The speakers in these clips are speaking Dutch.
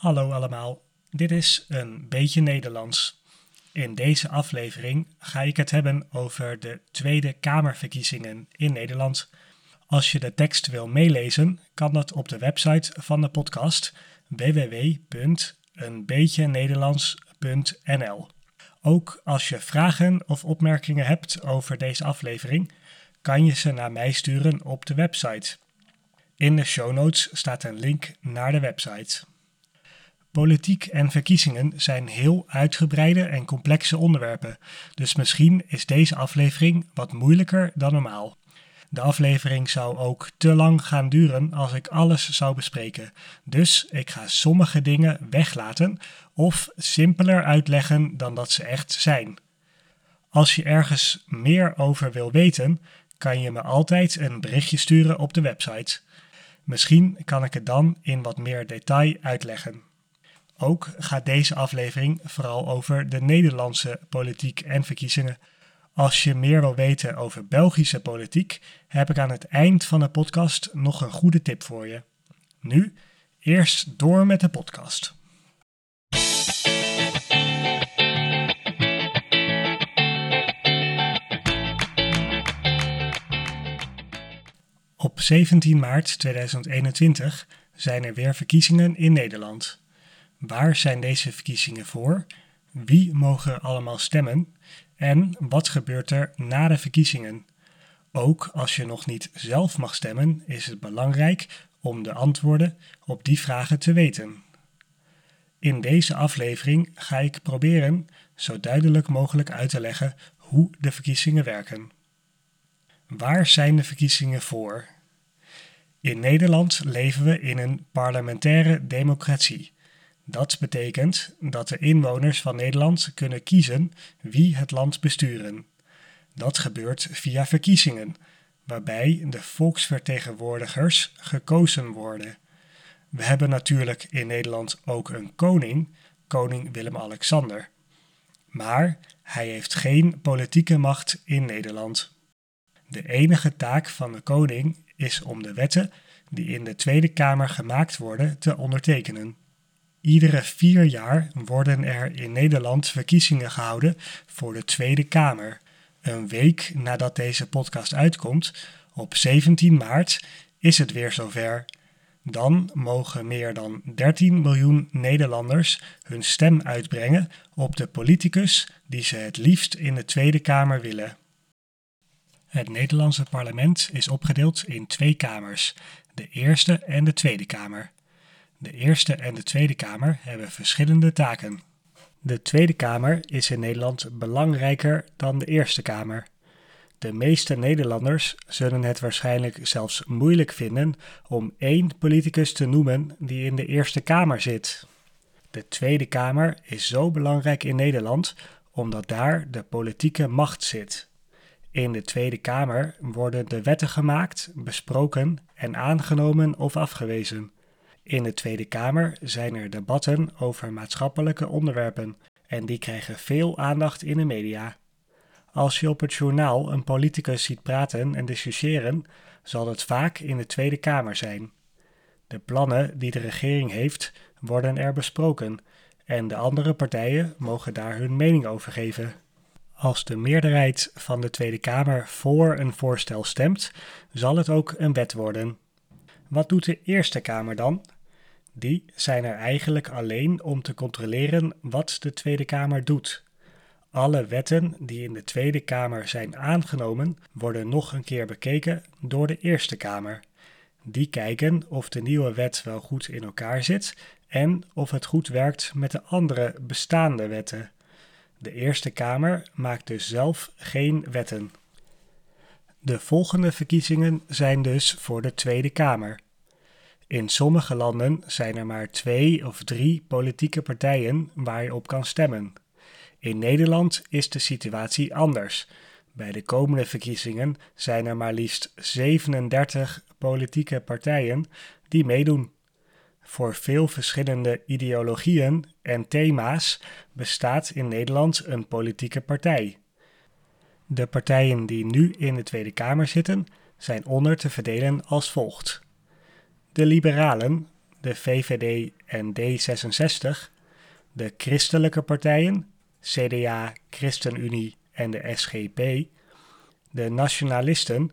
Hallo allemaal, dit is een beetje Nederlands. In deze aflevering ga ik het hebben over de Tweede Kamerverkiezingen in Nederland. Als je de tekst wil meelezen, kan dat op de website van de podcast www.eenbeetjenederlands.nl. Ook als je vragen of opmerkingen hebt over deze aflevering, kan je ze naar mij sturen op de website. In de show notes staat een link naar de website. Politiek en verkiezingen zijn heel uitgebreide en complexe onderwerpen, dus misschien is deze aflevering wat moeilijker dan normaal. De aflevering zou ook te lang gaan duren als ik alles zou bespreken, dus ik ga sommige dingen weglaten of simpeler uitleggen dan dat ze echt zijn. Als je ergens meer over wil weten, kan je me altijd een berichtje sturen op de website. Misschien kan ik het dan in wat meer detail uitleggen. Ook gaat deze aflevering vooral over de Nederlandse politiek en verkiezingen. Als je meer wil weten over Belgische politiek, heb ik aan het eind van de podcast nog een goede tip voor je. Nu, eerst door met de podcast. Op 17 maart 2021 zijn er weer verkiezingen in Nederland. Waar zijn deze verkiezingen voor? Wie mogen allemaal stemmen? En wat gebeurt er na de verkiezingen? Ook als je nog niet zelf mag stemmen, is het belangrijk om de antwoorden op die vragen te weten. In deze aflevering ga ik proberen zo duidelijk mogelijk uit te leggen hoe de verkiezingen werken. Waar zijn de verkiezingen voor? In Nederland leven we in een parlementaire democratie. Dat betekent dat de inwoners van Nederland kunnen kiezen wie het land besturen. Dat gebeurt via verkiezingen, waarbij de volksvertegenwoordigers gekozen worden. We hebben natuurlijk in Nederland ook een koning, koning Willem-Alexander. Maar hij heeft geen politieke macht in Nederland. De enige taak van de koning is om de wetten die in de Tweede Kamer gemaakt worden te ondertekenen. Iedere vier jaar worden er in Nederland verkiezingen gehouden voor de Tweede Kamer. Een week nadat deze podcast uitkomt, op 17 maart, is het weer zover. Dan mogen meer dan 13 miljoen Nederlanders hun stem uitbrengen op de politicus die ze het liefst in de Tweede Kamer willen. Het Nederlandse parlement is opgedeeld in twee kamers, de Eerste en de Tweede Kamer. De Eerste en de Tweede Kamer hebben verschillende taken. De Tweede Kamer is in Nederland belangrijker dan de Eerste Kamer. De meeste Nederlanders zullen het waarschijnlijk zelfs moeilijk vinden om één politicus te noemen die in de Eerste Kamer zit. De Tweede Kamer is zo belangrijk in Nederland omdat daar de politieke macht zit. In de Tweede Kamer worden de wetten gemaakt, besproken en aangenomen of afgewezen. In de Tweede Kamer zijn er debatten over maatschappelijke onderwerpen en die krijgen veel aandacht in de media. Als je op het journaal een politicus ziet praten en discussiëren, zal het vaak in de Tweede Kamer zijn. De plannen die de regering heeft, worden er besproken en de andere partijen mogen daar hun mening over geven. Als de meerderheid van de Tweede Kamer voor een voorstel stemt, zal het ook een wet worden. Wat doet de Eerste Kamer dan? Die zijn er eigenlijk alleen om te controleren wat de Tweede Kamer doet. Alle wetten die in de Tweede Kamer zijn aangenomen, worden nog een keer bekeken door de Eerste Kamer. Die kijken of de nieuwe wet wel goed in elkaar zit en of het goed werkt met de andere bestaande wetten. De Eerste Kamer maakt dus zelf geen wetten. De volgende verkiezingen zijn dus voor de Tweede Kamer. In sommige landen zijn er maar twee of drie politieke partijen waar je op kan stemmen. In Nederland is de situatie anders. Bij de komende verkiezingen zijn er maar liefst 37 politieke partijen die meedoen. Voor veel verschillende ideologieën en thema's bestaat in Nederland een politieke partij. De partijen die nu in de Tweede Kamer zitten zijn onder te verdelen als volgt: de Liberalen, de VVD en D66, de christelijke partijen, CDA, ChristenUnie en de SGP, de nationalisten,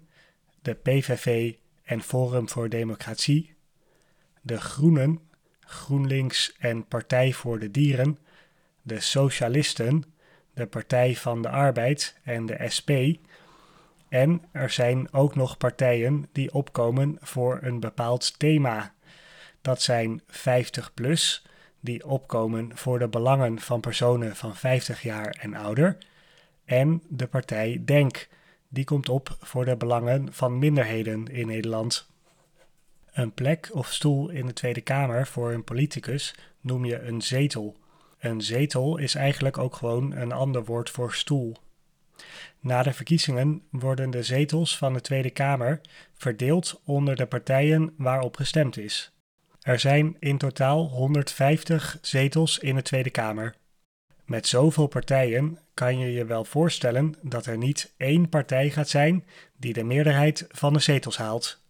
de PVV en Forum voor Democratie, de Groenen, GroenLinks en Partij voor de Dieren, de Socialisten, de Partij van de Arbeid en de SP. En er zijn ook nog partijen die opkomen voor een bepaald thema. Dat zijn 50 plus, die opkomen voor de belangen van personen van 50 jaar en ouder. En de partij Denk, die komt op voor de belangen van minderheden in Nederland. Een plek of stoel in de Tweede Kamer voor een politicus noem je een zetel. Een zetel is eigenlijk ook gewoon een ander woord voor stoel. Na de verkiezingen worden de zetels van de Tweede Kamer verdeeld onder de partijen waarop gestemd is. Er zijn in totaal 150 zetels in de Tweede Kamer. Met zoveel partijen kan je je wel voorstellen dat er niet één partij gaat zijn die de meerderheid van de zetels haalt.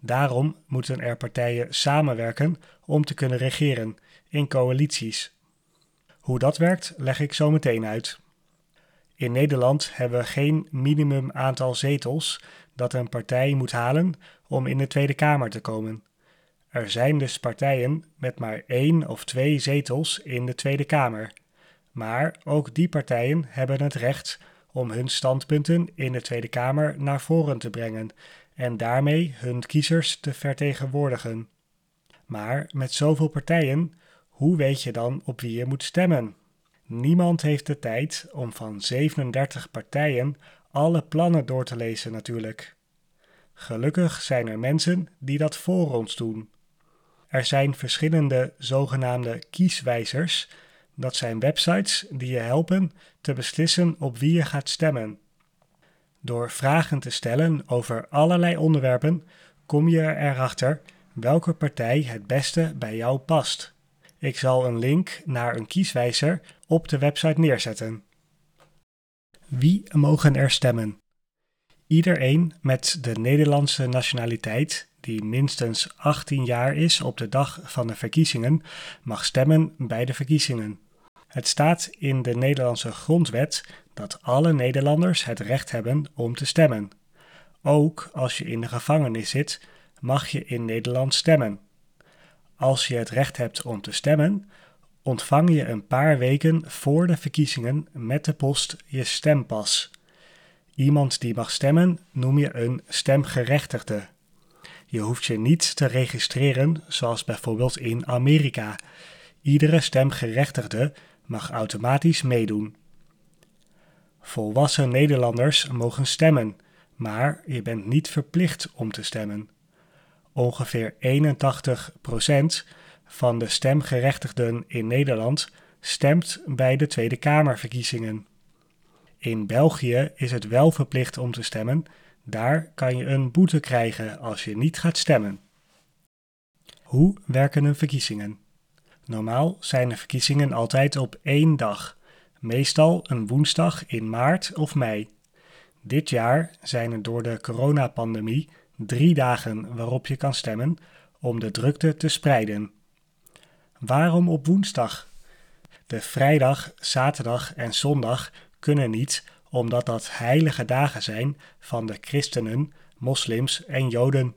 Daarom moeten er partijen samenwerken om te kunnen regeren in coalities. Hoe dat werkt, leg ik zo meteen uit. In Nederland hebben we geen minimum aantal zetels dat een partij moet halen om in de Tweede Kamer te komen. Er zijn dus partijen met maar één of twee zetels in de Tweede Kamer. Maar ook die partijen hebben het recht om hun standpunten in de Tweede Kamer naar voren te brengen en daarmee hun kiezers te vertegenwoordigen. Maar met zoveel partijen, hoe weet je dan op wie je moet stemmen? Niemand heeft de tijd om van 37 partijen alle plannen door te lezen natuurlijk. Gelukkig zijn er mensen die dat voor ons doen. Er zijn verschillende zogenaamde kieswijzers. Dat zijn websites die je helpen te beslissen op wie je gaat stemmen. Door vragen te stellen over allerlei onderwerpen kom je erachter welke partij het beste bij jou past. Ik zal een link naar een kieswijzer op de website neerzetten. Wie mogen er stemmen? Iedereen met de Nederlandse nationaliteit die minstens 18 jaar is op de dag van de verkiezingen mag stemmen bij de verkiezingen. Het staat in de Nederlandse grondwet dat alle Nederlanders het recht hebben om te stemmen. Ook als je in de gevangenis zit, mag je in Nederland stemmen. Als je het recht hebt om te stemmen, ontvang je een paar weken voor de verkiezingen met de post je stempas. Iemand die mag stemmen noem je een stemgerechtigde. Je hoeft je niet te registreren, zoals bijvoorbeeld in Amerika. Iedere stemgerechtigde mag automatisch meedoen. Volwassen Nederlanders mogen stemmen, maar je bent niet verplicht om te stemmen. Ongeveer 81% van de stemgerechtigden in Nederland stemt bij de Tweede Kamerverkiezingen. In België is het wel verplicht om te stemmen, daar kan je een boete krijgen als je niet gaat stemmen. Hoe werken een verkiezingen? Normaal zijn de verkiezingen altijd op één dag, meestal een woensdag in maart of mei. Dit jaar zijn er door de coronapandemie drie dagen waarop je kan stemmen om de drukte te spreiden. Waarom op woensdag? De vrijdag, zaterdag en zondag kunnen niet, omdat dat heilige dagen zijn van de christenen, moslims en joden.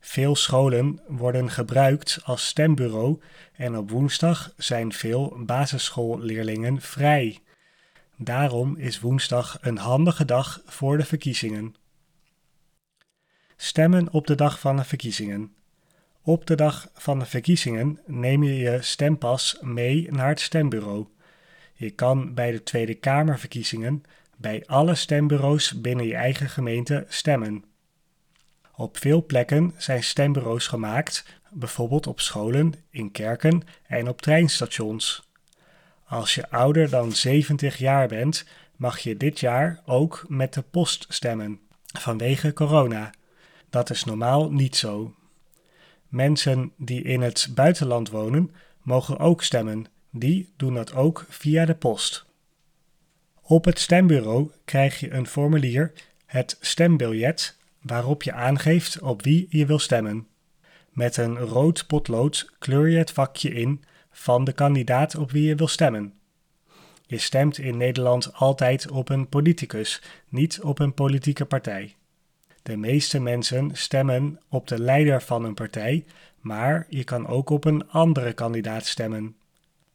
Veel scholen worden gebruikt als stembureau en op woensdag zijn veel basisschoolleerlingen vrij. Daarom is woensdag een handige dag voor de verkiezingen. Stemmen op de dag van de verkiezingen. Op de dag van de verkiezingen neem je je stempas mee naar het stembureau. Je kan bij de Tweede Kamerverkiezingen bij alle stembureaus binnen je eigen gemeente stemmen. Op veel plekken zijn stembureaus gemaakt, bijvoorbeeld op scholen, in kerken en op treinstations. Als je ouder dan 70 jaar bent, mag je dit jaar ook met de post stemmen, vanwege corona. Dat is normaal niet zo. Mensen die in het buitenland wonen, mogen ook stemmen. Die doen dat ook via de post. Op het stembureau krijg je een formulier, het stembiljet, waarop je aangeeft op wie je wil stemmen. Met een rood potlood kleur je het vakje in van de kandidaat op wie je wil stemmen. Je stemt in Nederland altijd op een politicus, niet op een politieke partij. De meeste mensen stemmen op de leider van een partij, maar je kan ook op een andere kandidaat stemmen.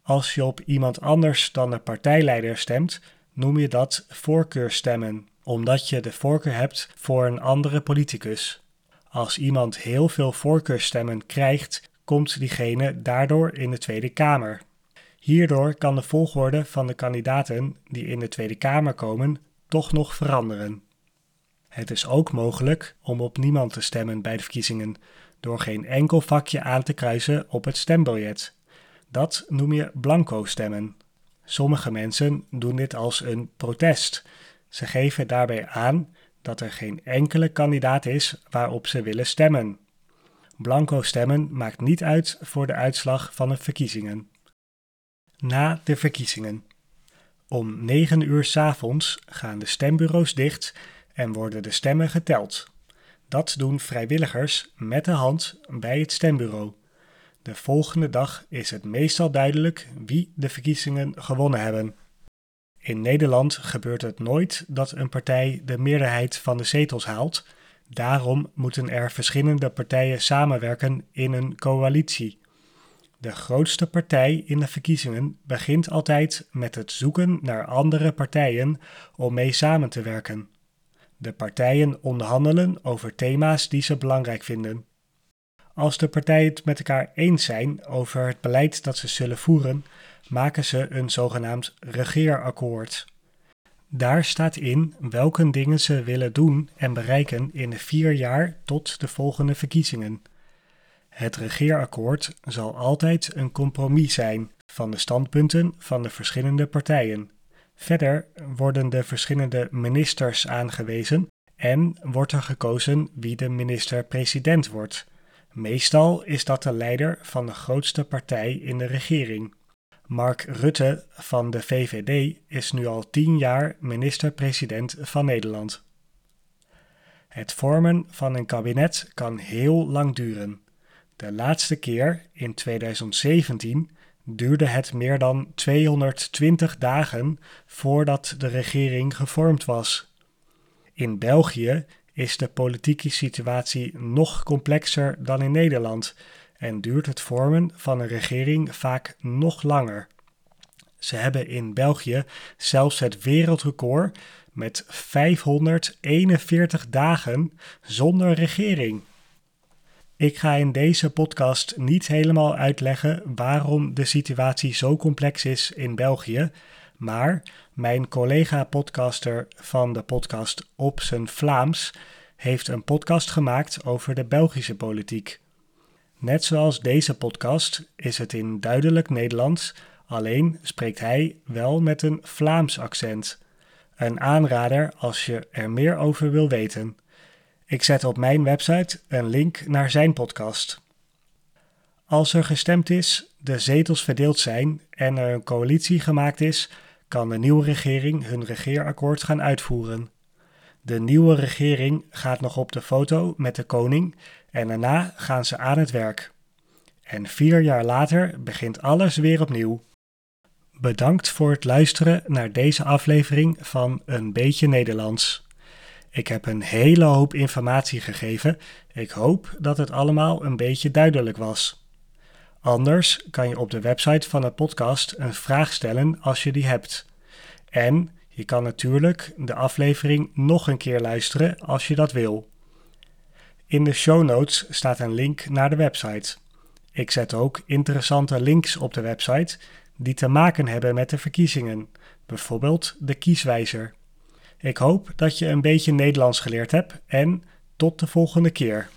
Als je op iemand anders dan de partijleider stemt, noem je dat voorkeurstemmen, omdat je de voorkeur hebt voor een andere politicus. Als iemand heel veel voorkeurstemmen krijgt, komt diegene daardoor in de Tweede Kamer. Hierdoor kan de volgorde van de kandidaten die in de Tweede Kamer komen toch nog veranderen. Het is ook mogelijk om op niemand te stemmen bij de verkiezingen, door geen enkel vakje aan te kruisen op het stembiljet. Dat noem je blanco stemmen. Sommige mensen doen dit als een protest. Ze geven daarbij aan dat er geen enkele kandidaat is waarop ze willen stemmen. Blanco stemmen maakt niet uit voor de uitslag van de verkiezingen. Na de verkiezingen. Om 9 uur 's avonds gaan de stembureaus dicht en worden de stemmen geteld. Dat doen vrijwilligers met de hand bij het stembureau. De volgende dag is het meestal duidelijk wie de verkiezingen gewonnen hebben. In Nederland gebeurt het nooit dat een partij de meerderheid van de zetels haalt. Daarom moeten er verschillende partijen samenwerken in een coalitie. De grootste partij in de verkiezingen begint altijd met het zoeken naar andere partijen om mee samen te werken. De partijen onderhandelen over thema's die ze belangrijk vinden. Als de partijen het met elkaar eens zijn over het beleid dat ze zullen voeren, maken ze een zogenaamd regeerakkoord. Daar staat in welke dingen ze willen doen en bereiken in de vier jaar tot de volgende verkiezingen. Het regeerakkoord zal altijd een compromis zijn van de standpunten van de verschillende partijen. Verder worden de verschillende ministers aangewezen en wordt er gekozen wie de minister-president wordt. Meestal is dat de leider van de grootste partij in de regering. Mark Rutte van de VVD is nu al tien jaar minister-president van Nederland. Het vormen van een kabinet kan heel lang duren. De laatste keer, in 2017, duurde het meer dan 220 dagen voordat de regering gevormd was. In België is de politieke situatie nog complexer dan in Nederland en duurt het vormen van een regering vaak nog langer. Ze hebben in België zelfs het wereldrecord met 541 dagen zonder regering. Ik ga in deze podcast niet helemaal uitleggen waarom de situatie zo complex is in België, maar mijn collega-podcaster van de podcast Op zijn Vlaams heeft een podcast gemaakt over de Belgische politiek. Net zoals deze podcast is het in duidelijk Nederlands, alleen spreekt hij wel met een Vlaams accent. Een aanrader als je er meer over wil weten. Ik zet op mijn website een link naar zijn podcast. Als er gestemd is, de zetels verdeeld zijn en er een coalitie gemaakt is, kan de nieuwe regering hun regeerakkoord gaan uitvoeren. De nieuwe regering gaat nog op de foto met de koning en daarna gaan ze aan het werk. En vier jaar later begint alles weer opnieuw. Bedankt voor het luisteren naar deze aflevering van Een Beetje Nederlands. Ik heb een hele hoop informatie gegeven. Ik hoop dat het allemaal een beetje duidelijk was. Anders kan je op de website van de podcast een vraag stellen als je die hebt. En je kan natuurlijk de aflevering nog een keer luisteren als je dat wil. In de show notes staat een link naar de website. Ik zet ook interessante links op de website die te maken hebben met de verkiezingen, bijvoorbeeld de kieswijzer. Ik hoop dat je een beetje Nederlands geleerd hebt en tot de volgende keer.